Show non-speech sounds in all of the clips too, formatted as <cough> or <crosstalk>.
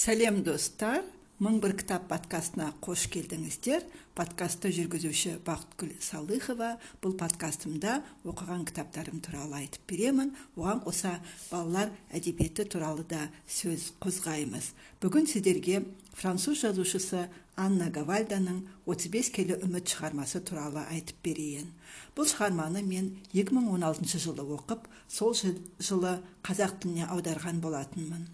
сәлем достар. Мың бір кітап подкастына қош келдіңіздер. Подкастты жүргізуші бақытгүл салыхова. Бұл подкастымда оқыған кітаптарым туралы айтып беремін. Оған қоса балалар әдебиеті туралы да сөз қозғаймыз. Бүгін сіздерге француз жазушысы анна гавальданың 35 келі үміт шығармасы туралы айтып берейін. Бұл шығарманы мен 2016 жылы оқып сол жылы қазақ тіліне аударған болатынмын.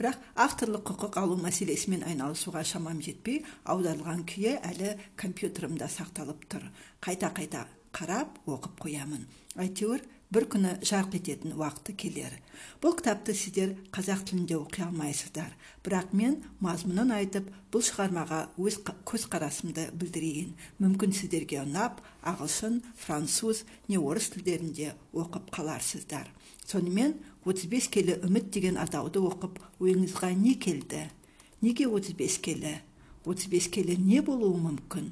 Бірақ авторлық құқық алу мәселесімен айналысуға шамам жетпей аударылған күйі әлі компьютерімде сақталып тұр. Қайта қайта қарап оқып қоямын. Әйтеуір бір күні жарқ ететін уақыты келер бұл кітапты сіздер қазақ тілінде оқи алмайсыздар бірақ мен мазмұнын айтып бұл шығармаға өз көзқарасымды білдірейін мүмкін сіздерге ұнап ағылшын француз не орыс тілдерінде оқып қаларсыздар сонымен 35 келі үміт деген атауды оқып ойыңызға не келді неге 35 келі 35 келі не болуы мүмкін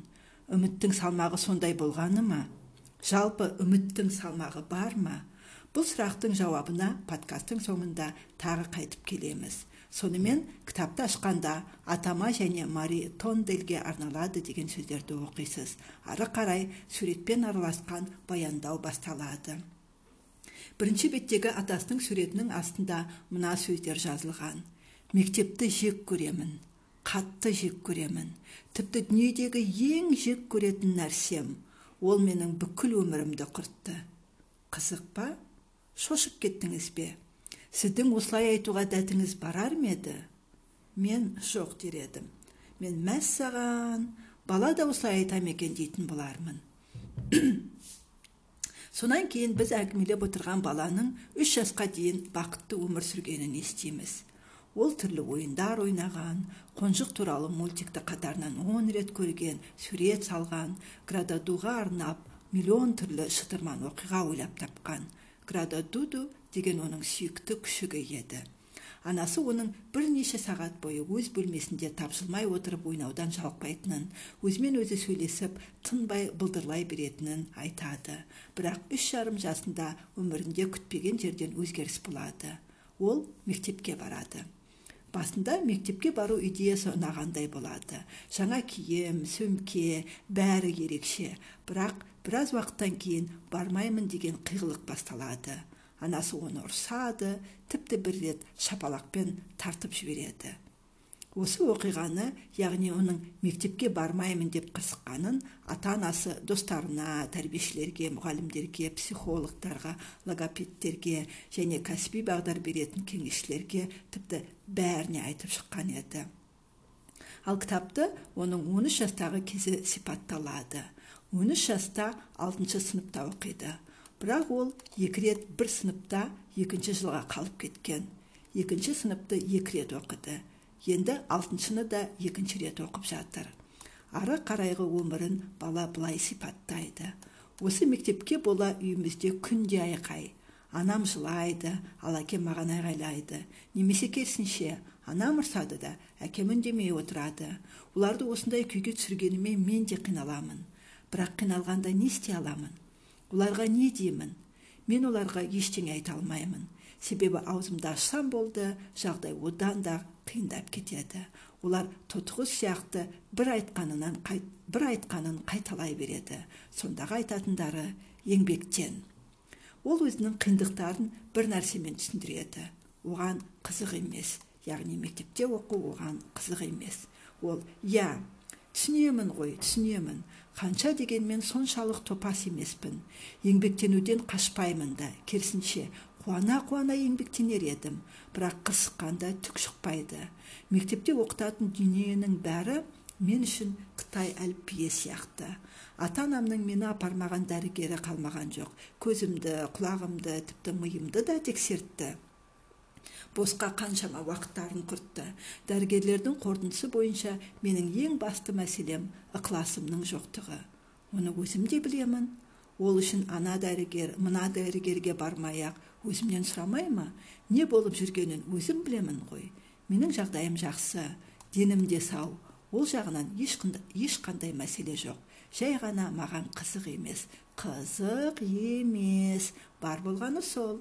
үміттің салмағы сондай болғаны ма жалпы үміттің салмағы бар ма? Бұл сұрақтың жауабына подкасттың соңында тағы қайтып келеміз. Сонымен кітапты ашқанда атама және мари тонделге арналады деген сөздерді оқисыз. Ары қарай суретпен араласқан баяндау басталады. Бірінші беттегі атасының суретінің астында мына сөздер жазылған. Мектепті жек көремін қатты жек көремін тіпті дүниедегі ең жек көретін нәрсем ол менің бүкіл өмірімді құртты. Қызық па? Шошып кеттіңіз бе? Сіздің осылай айтуға дәтіңіз барар ма еді? Мен жоқ дер едім. Мен мәссаған бала да осылай айта ма екен дейтін болармын. <coughs> Сонан кейін біз әңгімелеп отырған баланың үш жасқа дейін бақытты өмір сүргенін естиміз. Ол түрлі ойындар ойнаған қонжық туралы мультикті қатарынан он рет көрген сурет салған грададуға арнап миллион түрлі шытырман оқиға ойлап тапқан. Грададуду деген оның сүйікті күшігі еді. Анасы оның бірнеше сағат бойы өз бөлмесінде тапжылмай отырып ойнаудан жалықпайтынын өзімен өзі сөйлесіп тынбай былдырлай беретінін айтады. Бірақ үш жарым жасында өмірінде күтпеген жерден өзгеріс болады. Ол мектепке барады. Басында мектепке бару идеясы ұнағандай болады. Жаңа киім сөмке бәрі ерекше. Бірақ біраз уақыттан кейін бармаймын деген қиғылық басталады. Анасы оны ұрсады тіпті бір рет шапалақпен тартып жібереді. Осы оқиғаны яғни оның мектепке бармаймын деп қырсыққанын ата анасы достарына тәрбиешілерге мұғалімдерге психологтарға логопедтерге және кәсіби бағдар беретін кеңесшілерге тіпті бәріне айтып шыққан еді. Ал кітапты оның 13 жастағы кезі сипатталады. 13 жаста алтыншы сыныпта оқиды. Бірақ ол екі рет бір сыныпта екінші жылға қалып кеткен. Екінші сыныпты екі рет оқыды. Енді алтыншыны да екінші рет оқып жатыр. Ары қарайғы өмірін бала былай сипаттайды. Осы мектепке бола үйімізде күнде айқай. Анам жылайды ал әкем маған айғайлайды. Немесе керісінше анам ұрсады да әкем үндемей отырады. Оларды осындай күйге түсіргеніме мен де қиналамын. Бірақ қиналғанда не істей аламын? Оларға не деймін? Мен оларға ештеңе айта алмаймын. Себебі аузымды ашсам болды жағдай одан да қиындап кетеді. Олар тотықұс сияқты бір айтқанынан бір айтқанын қайталай береді. Сондағы айтатындары еңбектен. Ол өзінің қиындықтарын бір нәрсемен түсіндіреді. Оған қызық емес. Яғни мектепте оқу оған қызық емес. Ол иә түсінемін ғой түсінемін. Қанша дегенмен соншалық топас емеспін. Еңбектенуден қашпаймын да. Керісінше қуана қуана еңбектенер едім. Бірақ қырсыққанда түк шықпайды. Мектепте оқытатын дүниенің бәрі мен үшін қытай әліпбиі сияқты. Ата анамның мені апармаған дәрігері қалмаған жоқ. Көзімді құлағымды тіпті миымды да тексертті. Босқа қаншама уақыттарын құртты. Дәрігерлердің қорытындысы бойынша менің ең басты мәселем ықыласымның жоқтығы. Оны өзім де білемін. Ол үшін ана дәрігер мына дәрігерге бармай ақ өзімнен сұрамай ма? Не болып жүргенін өзім білемін ғой. Менің жағдайым жақсы денім де сау. Ол жағынан ешқандай, ешқандай мәселе жоқ. Жай ғана маған қызық емес қызық емес. Бар болғаны сол.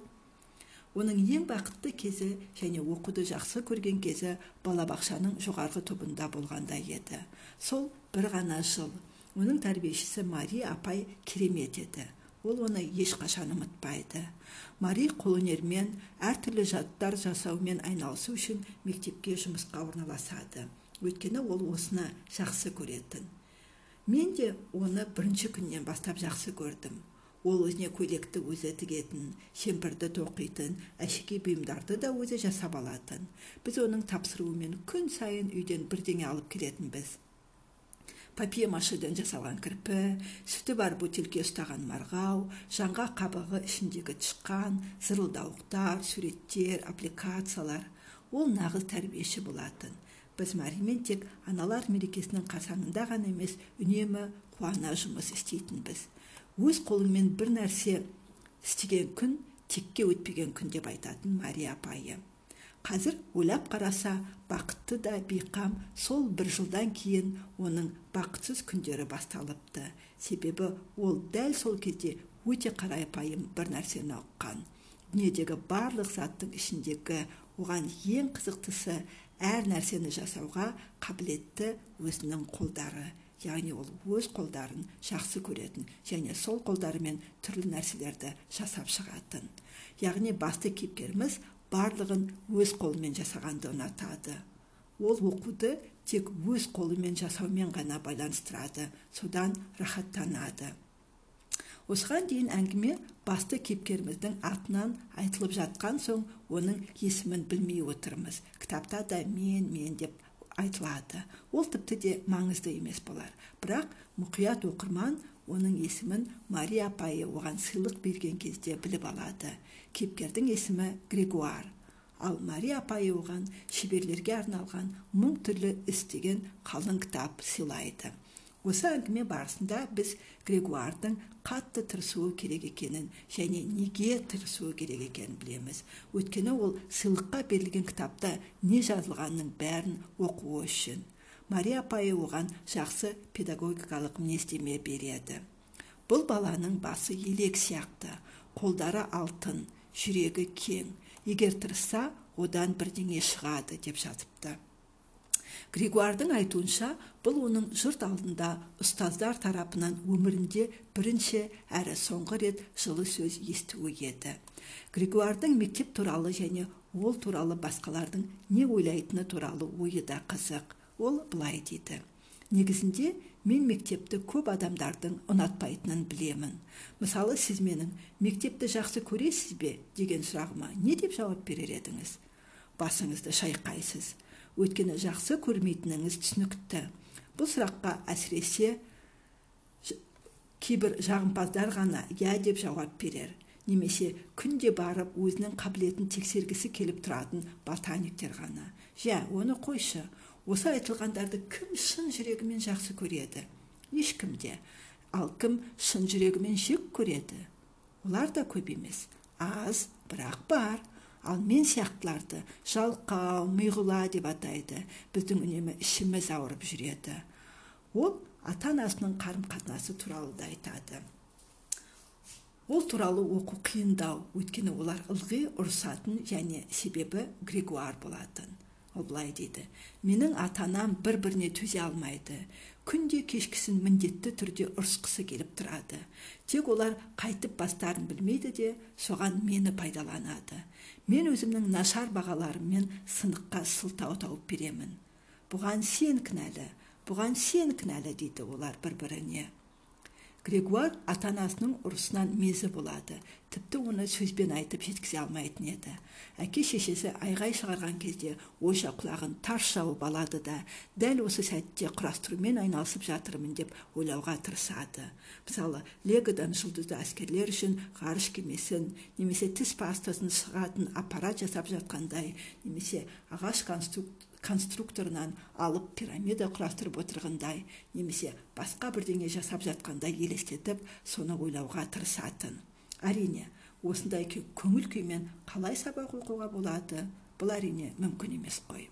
Оның ең бақытты кезі және оқуды жақсы көрген кезі балабақшаның жоғарғы тобында болғанда еді. Сол бір ғана жыл. Оның тәрбиешісі мари апай керемет еді. Ол оны ешқашан ұмытпайды. Мари қолөнермен әртүрлі жаттар жасаумен айналысу үшін мектепке жұмысқа орналасады. Өйткені ол осыны жақсы көретін. Мен де оны бірінші күннен бастап жақсы көрдім. Ол өзіне көйлекті өзі тігетін шемпірді тоқитын әшекей бұйымдарды да өзі жасап алатын. Біз оның тапсыруымен күн сайын үйден бірдеңе алып келетінбіз. Папье машеден жасалған кірпі сүті бар бөтелке ұстаған марғау жаңға қабығы ішіндегі тышқан зырылдауықтар суреттер аппликациялар. Ол нағыз тәрбиеші болатын. Біз маримен тек аналар мерекесінің қарсаңында ғана емес үнемі қуана жұмыс істейтінбіз. Өз қолыңмен бір нәрсе істеген күн текке өтпеген күн деп айтатын мария апайы. Қазір ойлап қараса бақытты да бейқам. Сол бір жылдан кейін оның бақытсыз күндері басталыпты. Себебі ол дәл сол кезде өте қарапайым бір нәрсені ұққан дүниедегі барлық заттың ішіндегі оған ең қызықтысы әр нәрсені жасауға қабілетті өзінің қолдары. Яғни ол өз қолдарын жақсы көретін және сол қолдарымен түрлі нәрселерді жасап шығатын. Яғни басты кейіпкеріміз барлығын өз қолымен жасағанды ұнатады. Ол оқуды тек өз қолымен жасаумен ғана байланыстырады содан рахаттанады. Осыған дейін әңгіме басты кейіпкеріміздің атынан айтылып жатқан соң оның есімін білмей отырмыз. Кітапта да мен мен деп айтылады. Ол тіпті де маңызды емес болар. Бірақ мұқият оқырман оның есімін мария апайы оған сыйлық берген кезде біліп алады. Кейіпкердің есімі грегуар ал мария апайы оған шеберлерге арналған мың түрлі іс деген қалың кітап сыйлайды. Осы әңгіме барысында біз грегуардың қатты тырысуы керек екенін және неге тырысуы керек екенін білеміз. Өйткені ол сыйлыққа берілген кітапта не жазылғанының бәрін оқуы үшін. Мария апайы оған жақсы педагогикалық мінездеме береді. Бұл баланың басы елек сияқты қолдары алтын жүрегі кең. Егер тырысса одан бірдеңе шығады деп жазыпты. Григуардың айтуынша бұл оның жұрт алдында ұстаздар тарапынан өмірінде бірінші әрі соңғы рет жылы сөз естуі еді. Григуардың мектеп туралы және ол туралы басқалардың не ойлайтыны туралы ойы да қызық. Ол былай дейді. Негізінде мен мектепті көп адамдардың ұнатпайтынын білемін. Мысалы сіз менің мектепті жақсы көресіз бе? деген сұрағыма не деп жауап берер едіңіз? Басыңызды шайқайсыз. Өйткені жақсы көрмейтініңіз түсінікті. Бұл сұраққа әсіресе кейбір жағымпаздар ғана иә деп жауап берер. Немесе күнде барып өзінің қабілетін тексергісі келіп тұратын ботаниктер ғана. Жә оны қойшы осы айтылғандарды кім шын жүрегімен жақсы көреді? Ешкім де. Ал кім шын жүрегімен жек көреді? Олар да көп емес. аз бірақ бар. Ал мен сияқтыларды жалқау миғұла деп атайды. Біздің үнемі ішіміз ауырып жүреді. Ол ата анасының қарым қатынасы туралы да айтады. Ол туралы оқу қиындау. Өйткені олар ылғи ұрысатын және себебі григуар болатын. Ол былай дейді менің ата анам бір біріне төзе алмайды. Күнде кешкісін міндетті түрде ұрысқысы келіп тұрады. Тек олар қайтып бастарын білмейді де соған мені пайдаланады. Мен өзімнің нашар бағаларыммен сыныққа сылтау тауып беремін. Бұған сен кінәлі бұған сен кінәлі дейді олар бір біріне грегуар ата анасының ұрысынан мезі болады. Тіпті оны сөзбен айтып жеткізе алмайтын еді. Әке шешесі айғай шығарған кезде ойша құлағын тарс жауып алады да дәл осы сәтте құрастырумен айналысып жатырмын деп ойлауға тырысады. Мысалы легодан жұлдызды әскерлер үшін ғарыш кемесін немесе тіс пастасын шығатын аппарат жасап жатқандай немесе ағаш конструкт конструкторынан алып пирамида құрастырып отырғандай немесе басқа бірдеңе жасап жатқандай елестетіп соны ойлауға тырысатын. Әрине осындай көңіл күймен қалай сабақ оқуға болады бұл әрине мүмкін емес қой.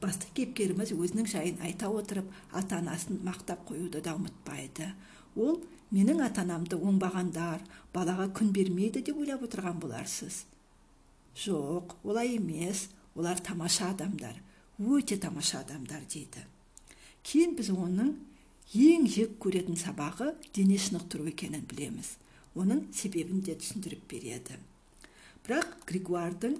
Басты кейіпкеріміз өзінің жайын айта отырып ата анасын мақтап қоюды да ұмытпайды. Ол менің ата анамды оңбағандар балаға күн бермейді деп ойлап отырған боларсыз. Жоқ олай емес. Олар тамаша адамдар өте тамаша адамдар дейді кейін біз оның ең жек көретін сабағы дене шынықтыру екенін білеміз оның себебін де түсіндіріп береді бірақ григуардың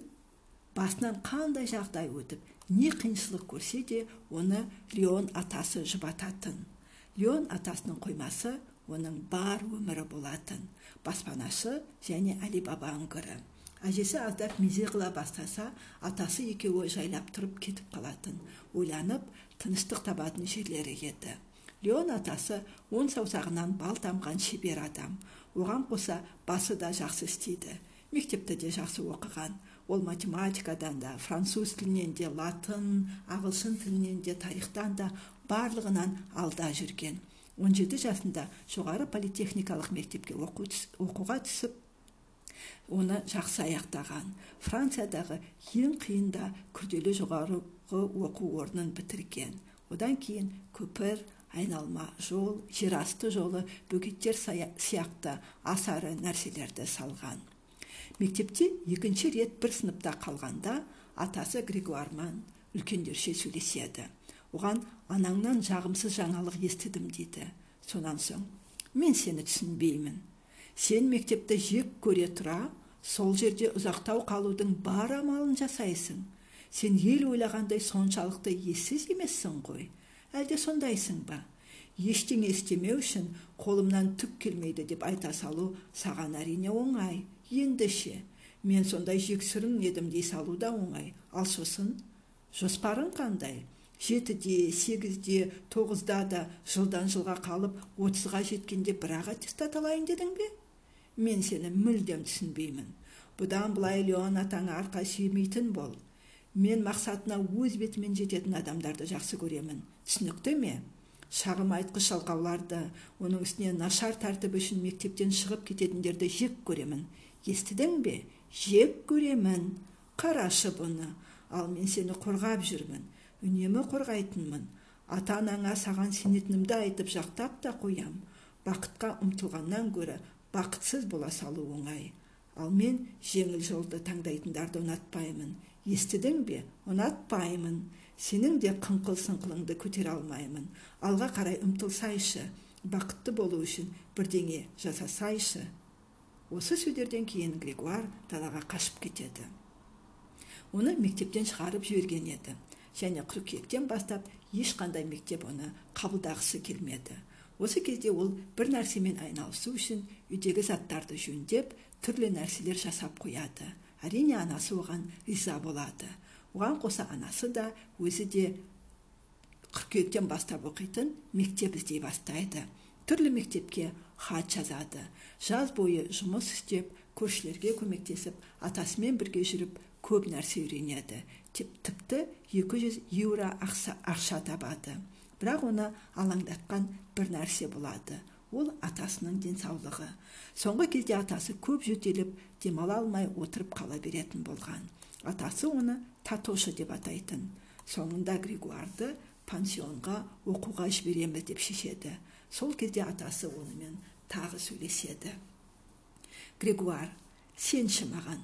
басынан қандай жағдай өтіп не қиыншылық көрсе де оны леон атасы жұбататын леон атасының қоймасы оның бар өмірі болатын баспанашы және алибаба үңгірі әжесі аздап мезе қыла бастаса атасы екеуі жайлап тұрып кетіп қалатын ойланып тыныштық табатын жерлері еді. Леон атасы он саусағынан бал тамған шебер адам. Оған қоса басы да жақсы істейді. Мектепті де жақсы оқыған. Ол математикадан да француз тілінен де латын ағылшын тілінен де тарихтан да барлығынан алда жүрген. 17 жасында жоғары политехникалық мектепке оқуға түсіп оны жақсы аяқтаған. Франциядағы ең қиын да күрделі жоғары оқу орнын бітірген. Одан кейін көпір айналма жол жерасты жолы бөгеттер сияқты асары нәрселерді салған. Мектепте екінші рет бір сыныпта қалғанда атасы григуарман үлкендерше сөйлеседі. Оған анаңнан жағымсыз жаңалық естідім дейді. Сонан соң мен сені түсінбеймін сен мектепті жек көре тұра сол жерде ұзақтау қалудың бар амалын жасайсың. Сен ел ойлағандай соншалықты ессіз емессің ғой. Әлде сондайсың ба? Ештеңе істемеу үшін қолымнан түк келмейді деп айта салу саған әрине оңай. Енді ше мен сондай жексұрын едім дей салу да оңай. Ал сосын? Жоспарың қандай? Жетіде сегізде тоғызда да жылдан жылға қалып отызға жеткенде бір ақ аттестат алайын дедің бе? Мен сені мүлдем түсінбеймін. Бұдан былай леон атаңа арқа сүйемейтін бол. Мен мақсатына өз бетімен жететін адамдарды жақсы көремін. Түсінікті ме? Шағым айтқыш жалқауларды оның үстіне нашар тәртіп үшін мектептен шығып кететіндерді жек көремін. Естідің бе? Жек көремін. Қарашы бұны. Ал мен сені қорғап жүрмін. Үнемі қорғайтынмын. Ата анаңа саған сенетінімді айтып жақтап та қоям. Бақытқа ұмтылғаннан гөрі бақытсыз бола салу оңай. Ал мен жеңіл жолды таңдайтындарды ұнатпаймын. Естідің бе? Ұнатпаймын. Сенің де қыңқыл сыңқылыңды көтере алмаймын. Алға қарай ұмтылсайшы. Бақытты болу үшін бірдеңе жасасайшы. Осы сөздерден кейін григуар далаға қашып кетеді. Оны мектептен шығарып жіберген еді. Және қыркүйектен бастап ешқандай мектеп оны қабылдағысы келмеді. Осы кезде ол бір нәрсемен айналысу үшін үйдегі заттарды жөндеп түрлі нәрселер жасап қояды. Әрине анасы оған риза болады. Оған қоса анасы да өзі де қыркүйектен бастап оқитын мектеп іздей бастайды. Түрлі мектепке хат жазады. Жаз бойы жұмыс істеп көршілерге көмектесіп атасымен бірге жүріп көп нәрсе үйренеді. Тіпті 200 еуро ақша табады. Бірақ оны алаңдатқан бір нәрсе болады. Ол атасының денсаулығы. Соңғы кезде атасы көп жөтеліп демала алмай отырып қала беретін болған. Атасы оны татошы деп атайтын. Соңында григуарды пансионға оқуға жібереміз деп шешеді. Сол кезде атасы онымен тағы сөйлеседі. Григуар сенші маған.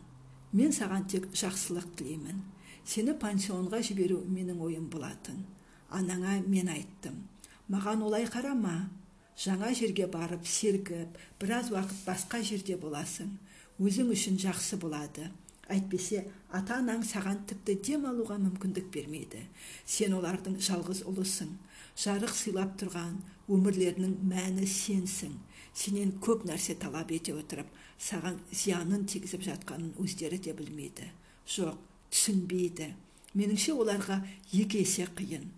Мен саған тек жақсылық тілеймін. Сені пансионға жіберу менің ойым болатын. Анаңа мен айттым. Маған олай қарама. Жаңа жерге барып сергіп біраз уақыт басқа жерде боласың. Өзің үшін жақсы болады. Әйтпесе ата анаң саған тіпті дем алуға мүмкіндік бермейді. Сен олардың жалғыз ұлысың. Жарық сыйлап тұрған өмірлерінің мәні сенсің. Сенен көп нәрсе талап ете отырып саған зиянын тигізіп жатқанын өздері де білмейді. Жоқ түсінбейді. Меніңше оларға екі есе қиын.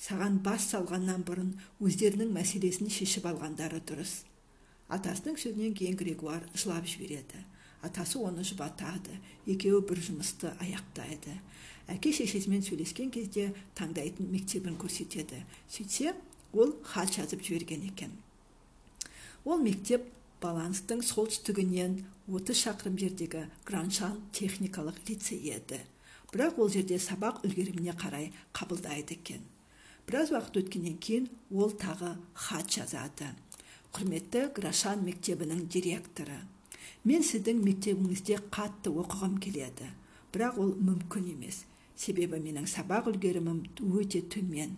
Саған бас салғаннан бұрын өздерінің мәселесін шешіп алғандары дұрыс. Атасының сөзінен кейін григуар жылап жібереді. Атасы оны жұбатады екеуі бір жұмысты аяқтайды. Әке шешесімен сөйлескен кезде таңдайтын мектебін көрсетеді. Сөйтсе ол хат жазып жіберген екен. Ол мектеп баланстың солтүстігінен 30 шақырым жердегі граншан техникалық лицей еді. Бірақ ол жерде сабақ үлгеріміне қарай қабылдайды екен. Біраз уақыт өткеннен кейін ол тағы хат жазады. Құрметті грашан мектебінің директоры мен сіздің мектебіңізде қатты оқығым келеді бірақ ол мүмкін емес. Себебі менің сабақ үлгерімім өте төмен.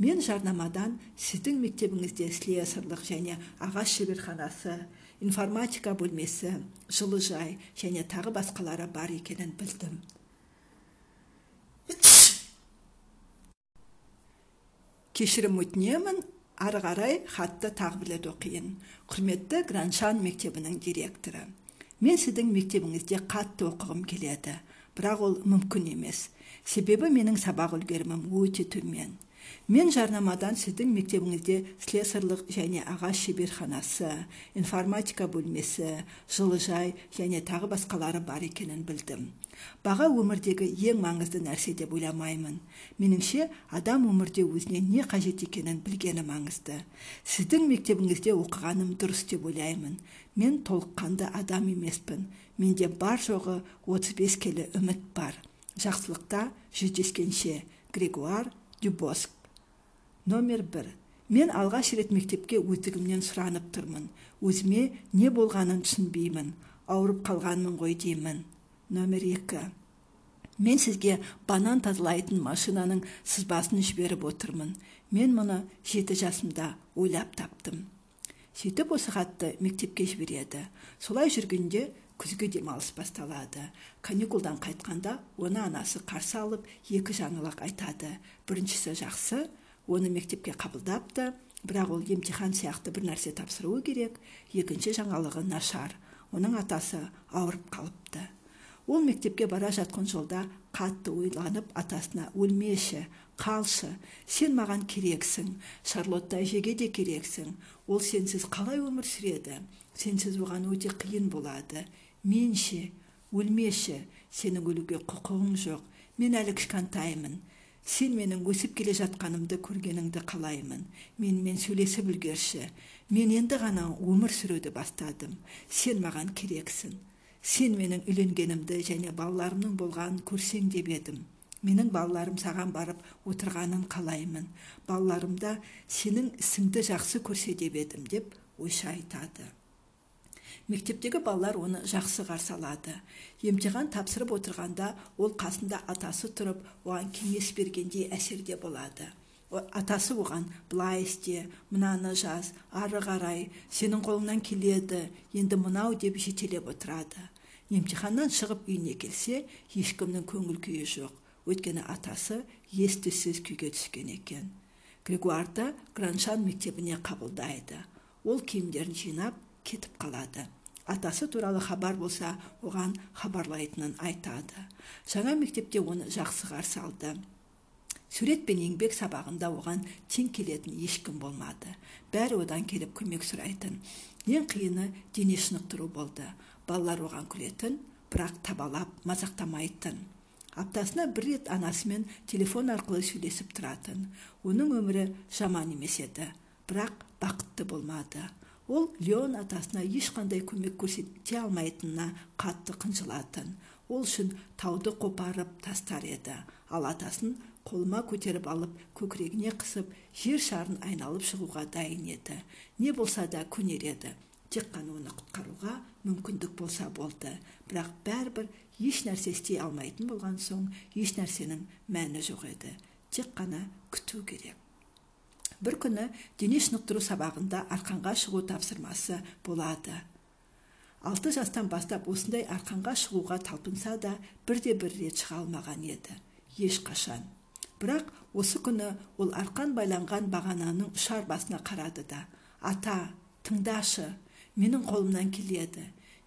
Мен жарнамадан сіздің мектебіңізде слесарлық және ағаш шеберханасы информатика бөлмесі жылыжай және тағы басқалары бар екенін білдім. Кешірім өтінемін. Ары қарай хатты тағы бір рет оқиын. Құрметті граншан мектебінің директоры. Мен сіздің мектебіңізде қатты оқығым келеді. Бірақ ол мүмкін емес. Себебі менің сабақ үлгерімім өте төмен. Мен жарнамадан сіздің мектебіңізде слесарлық және ағаш шеберханасы информатика бөлмесі жылыжай және тағы басқалары бар екенін білдім. Баға өмірдегі ең маңызды нәрсе деп ойламаймын. Меніңше адам өмірде өзіне не қажет екенін білгені маңызды. Сіздің мектебіңізде оқығаным дұрыс деп ойлаймын. Мен толыққанды адам емеспін. Менде бар жоғы 35 келі үміт бар. Жақсылықта жүздескенше грегуар дюбоск номер бір. Мен алғаш рет мектепке өздігімнен сұранып тұрмын. Өзіме не болғанын түсінбеймін. Ауырып қалғанмын ғой деймін. Номер екі. Мен сізге банан тазалайтын машинаның сызбасын жіберіп отырмын. Мен мұны жеті жасымда ойлап таптым. Сөйтіп осы хатты мектепке жібереді. Солай жүргенде күзгі демалыс басталады. Каникулдан қайтқанда оны анасы қарсы алып екі жаңалық айтады. Біріншісі жақсы оны мектепке қабылдапты бірақ ол емтихан сияқты бір нәрсе тапсыруы керек екінші жаңалығы нашар. Оның атасы ауырып қалыпты. Ол мектепке бара жатқан жолда қатты ойланып атасына өлмеші қалшы сен маған керексің шарлотта әжеге де керексің ол сенсіз қалай өмір сүреді сенсіз оған өте қиын болады мен ше өлмеші сенің өлуге құқығың жоқ. Мен әлі кішкентаймын. Сен менің өсіп келе жатқанымды көргеніңді қалаймын. Менімен сөйлесіп үлгерші. Мен енді ғана өмір сүруді бастадым. Сен маған керексің. Сен менің үйленгенімді және балаларымның болғанын көрсең деп едім. Менің балаларым саған барып отырғанын қалаймын. Балаларымда сенің ісіңді жақсы көрсе деп едім деп ойша айтады. Мектептегі балалар оны жақсы қарсы алады. Емтихан тапсырып отырғанда ол қасында атасы тұрып оған кеңес бергендей әсерде болады. Атасы оған былай істе мынаны жаз ары қарай сенің қолыңнан келеді енді мынау деп жетелеп отырады. Емтиханнан шығып үйіне келсе ешкімнің көңіл күйі жоқ. Өйткені атасы ес түссіз күйге түскен екен. Григуарды граншан мектебіне қабылдайды. Ол киімдерін жинап кетіп қалады. Атасы туралы хабар болса оған хабарлайтынын айтады. Жаңа мектепте оны жақсы қарсы алды. Сурет пен еңбек сабағында оған тең келетін ешкім болмады. Бәрі одан келіп көмек сұрайтын. Ең қиыны дене шынықтыру болды. Балалар оған күлетін бірақ табалап мазақтамайтын. Аптасына бір рет анасымен телефон арқылы сөйлесіп тұратын. Оның өмірі жаман емес еді бірақ бақытты болмады. Ол леон атасына ешқандай көмек көрсете алмайтынына қатты қынжылатын. Ол үшін тауды қопарып тастар еді. Ал атасын қолыма көтеріп алып көкірегіне қысып жер шарын айналып шығуға дайын еді. Не болса да көнер еді. Тек қана оны құтқаруға мүмкіндік болса болды. Бірақ бәрібір еш нәрсе істей алмайтын болған соң еш нәрсенің мәні жоқ еді. Тек қана күту керек. Бір күні дене шынықтыру сабағында арқанға шығу тапсырмасы болады алты жастан бастап осындай арқанға шығуға талпынса да бірде бір рет шыға алмаған еді ешқашан бірақ осы күні ол арқан байланған бағананың ұшар басына қарады да ата тыңдашы менің қолымнан келеді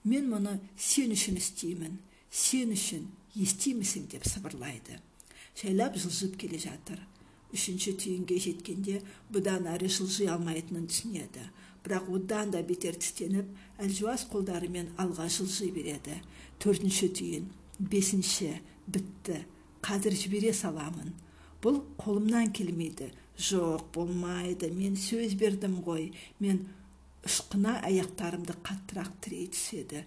мен мұны сен үшін істеймін сен үшін естимісің деп сыбырлайды жайлап жылжып келе жатыр үшінші түйінге жеткенде бұдан әрі жылжи алмайтынын түсінеді. Бірақ одан да бетер тістеніп әлжуаз қолдарымен алға жылжи береді. Төртінші түйін бесінші бітті қазір жібере саламын. Бұл қолымнан келмейді. Жоқ болмайды мен сөз бердім ғой. Мен ышқына аяқтарымды қаттырақ тірей түседі.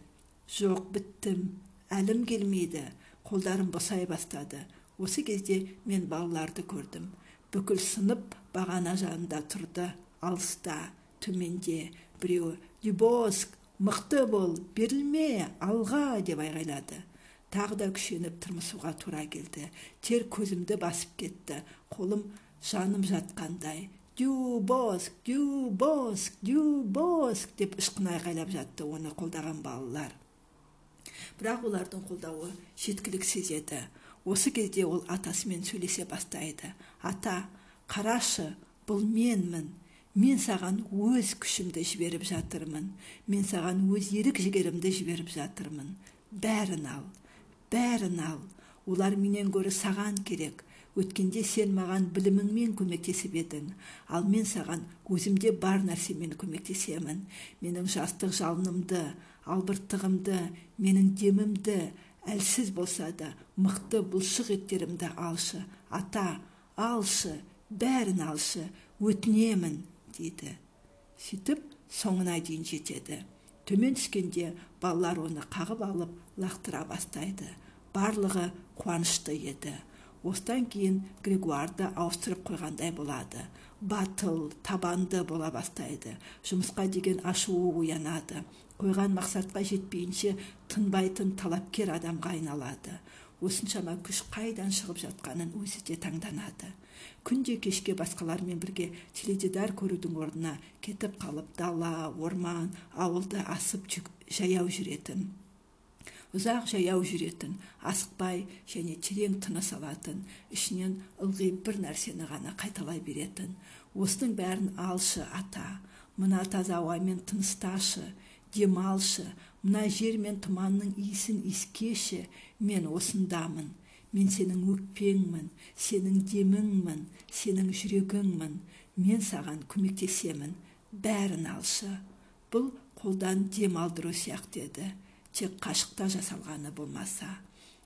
Жоқ біттім әлім келмейді. Қолдарым босай бастады. Осы кезде мен балаларды көрдім. Бүкіл сынып бағана жанында тұрды. Алыста төменде біреуі любоск мықты бол берілме алға деп айғайлады. Тағы да күшеніп тырмысуға тура келді. Тер көзімді басып кетті. Қолым жаным жатқандай. Дюбоск дюбоск дюбоск деп ышқына айғайлап жатты оны қолдаған балалар. Бірақ олардың қолдауы жеткіліксіз еді. Осы кезде ол атасымен сөйлесе бастайды. Ата қарашы бұл менмін. Мен саған өз күшімді жіберіп жатырмын. Мен саған өз ерік жігерімді жіберіп жатырмын. Бәрін ал бәрін ал. Олар менен гөрі саған керек. Өткенде сен маған біліміңмен көмектесіп едің. Ал мен саған өзімде бар нәрсемен көмектесемін. Менің жастық жалынымды албырттығымды менің демімді әлсіз болса да мықты бұлшық еттерімді алшы. Ата алшы бәрін алшы өтінемін дейді сөйтіп соңына дейін жетеді. Төмен түскенде балалар оны қағып алып лақтыра бастайды. Барлығы қуанышты еді. Осыдан кейін григуарды ауыстырып қойғандай болады. Батыл табанды бола бастайды. Жұмысқа деген ашуы оянады. Қойған мақсатқа жетпейінше тынбайтын талапкер адамға айналады. Осыншама күш қайдан шығып жатқанын өзі де таңданады. Күнде кешке басқалармен бірге теледидар көрудің орнына кетіп қалып дала орман ауылды асып жаяу жүретін ұзақ жаяу жүретін асықпай және терең тыныс алатын ішінен ылғи бір нәрсені ғана қайталай беретін. Осының бәрін алшы ата мына таза ауамен тынысташы демалшы мына жер мен тұманның иісін иіскеші мен осындамын. Мен сенің өкпеңмін сенің деміңмін сенің жүрегіңмін. Мен саған көмектесемін. Бәрін алшы. Бұл қолдан дем алдыру сияқты еді. Тек қашықта жасалғаны болмаса.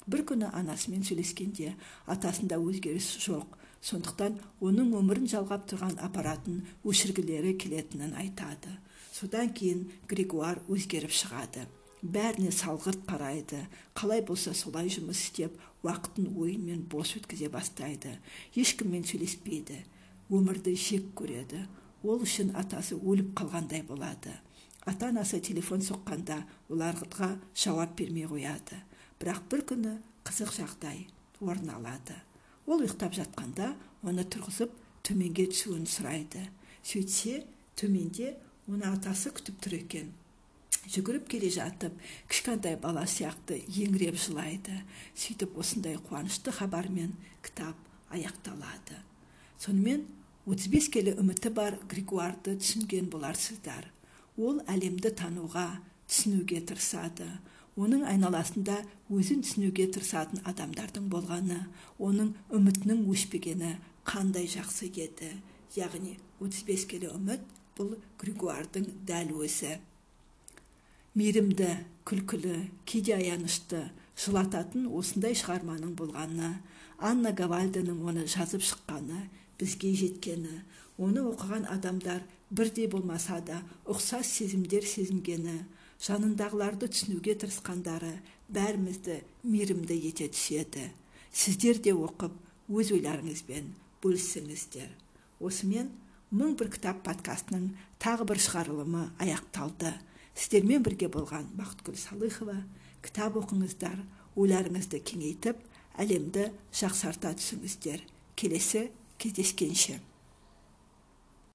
Бір күні анасымен сөйлескенде атасында өзгеріс жоқ. Сондықтан оның өмірін жалғап тұрған аппаратын өшіргілері келетінін айтады. Содан кейін григуар өзгеріп шығады. Бәріне салғырт қарайды. Қалай болса солай жұмыс істеп уақытын ойынмен бос өткізе бастайды. Ешкіммен сөйлеспейді. Өмірді жек көреді. Ол үшін атасы өліп қалғандай болады. Ата анасы телефон соққанда оларға жауап бермей қояды. Бірақ бір күні қызық жағдай орын алады. Ол ұйықтап жатқанда оны тұрғызып төменге түсуін сұрайды. Сөйтсе төменде оны атасы күтіп тұр екен. Жүгіріп келе жатып кішкентай бала сияқты еңіреп жылайды. Сөйтіп осындай қуанышты хабармен кітап аяқталады. Сонымен 35 келі үміті бар григуарды түсінген боларсыздар. Ол әлемді тануға түсінуге тырысады. Оның айналасында өзін түсінуге тырысатын адамдардың болғаны оның үмітінің өшпегені қандай жақсы еді. Яғни 35 келі үміт бұл григуардың дәл өзі. Мейірімді күлкілі кейде аянышты жылататын осындай шығарманың болғаны анна гавальданың оны жазып шыққаны бізге жеткені оны оқыған адамдар бірдей болмаса да ұқсас сезімдер сезінгені жанындағыларды түсінуге тырысқандары бәрімізді мейірімді ете түседі. Сіздер де оқып өз ойларыңызбен бөліссеңіздер. Осымен мың бір кітап подкастының тағы бір шығарылымы аяқталды. Сіздермен бірге болған бақытгүл салыхова кітап оқыңыздар ойларыңызды кеңейтіп әлемді жақсарта түсіңіздер. Келесі кездескенше.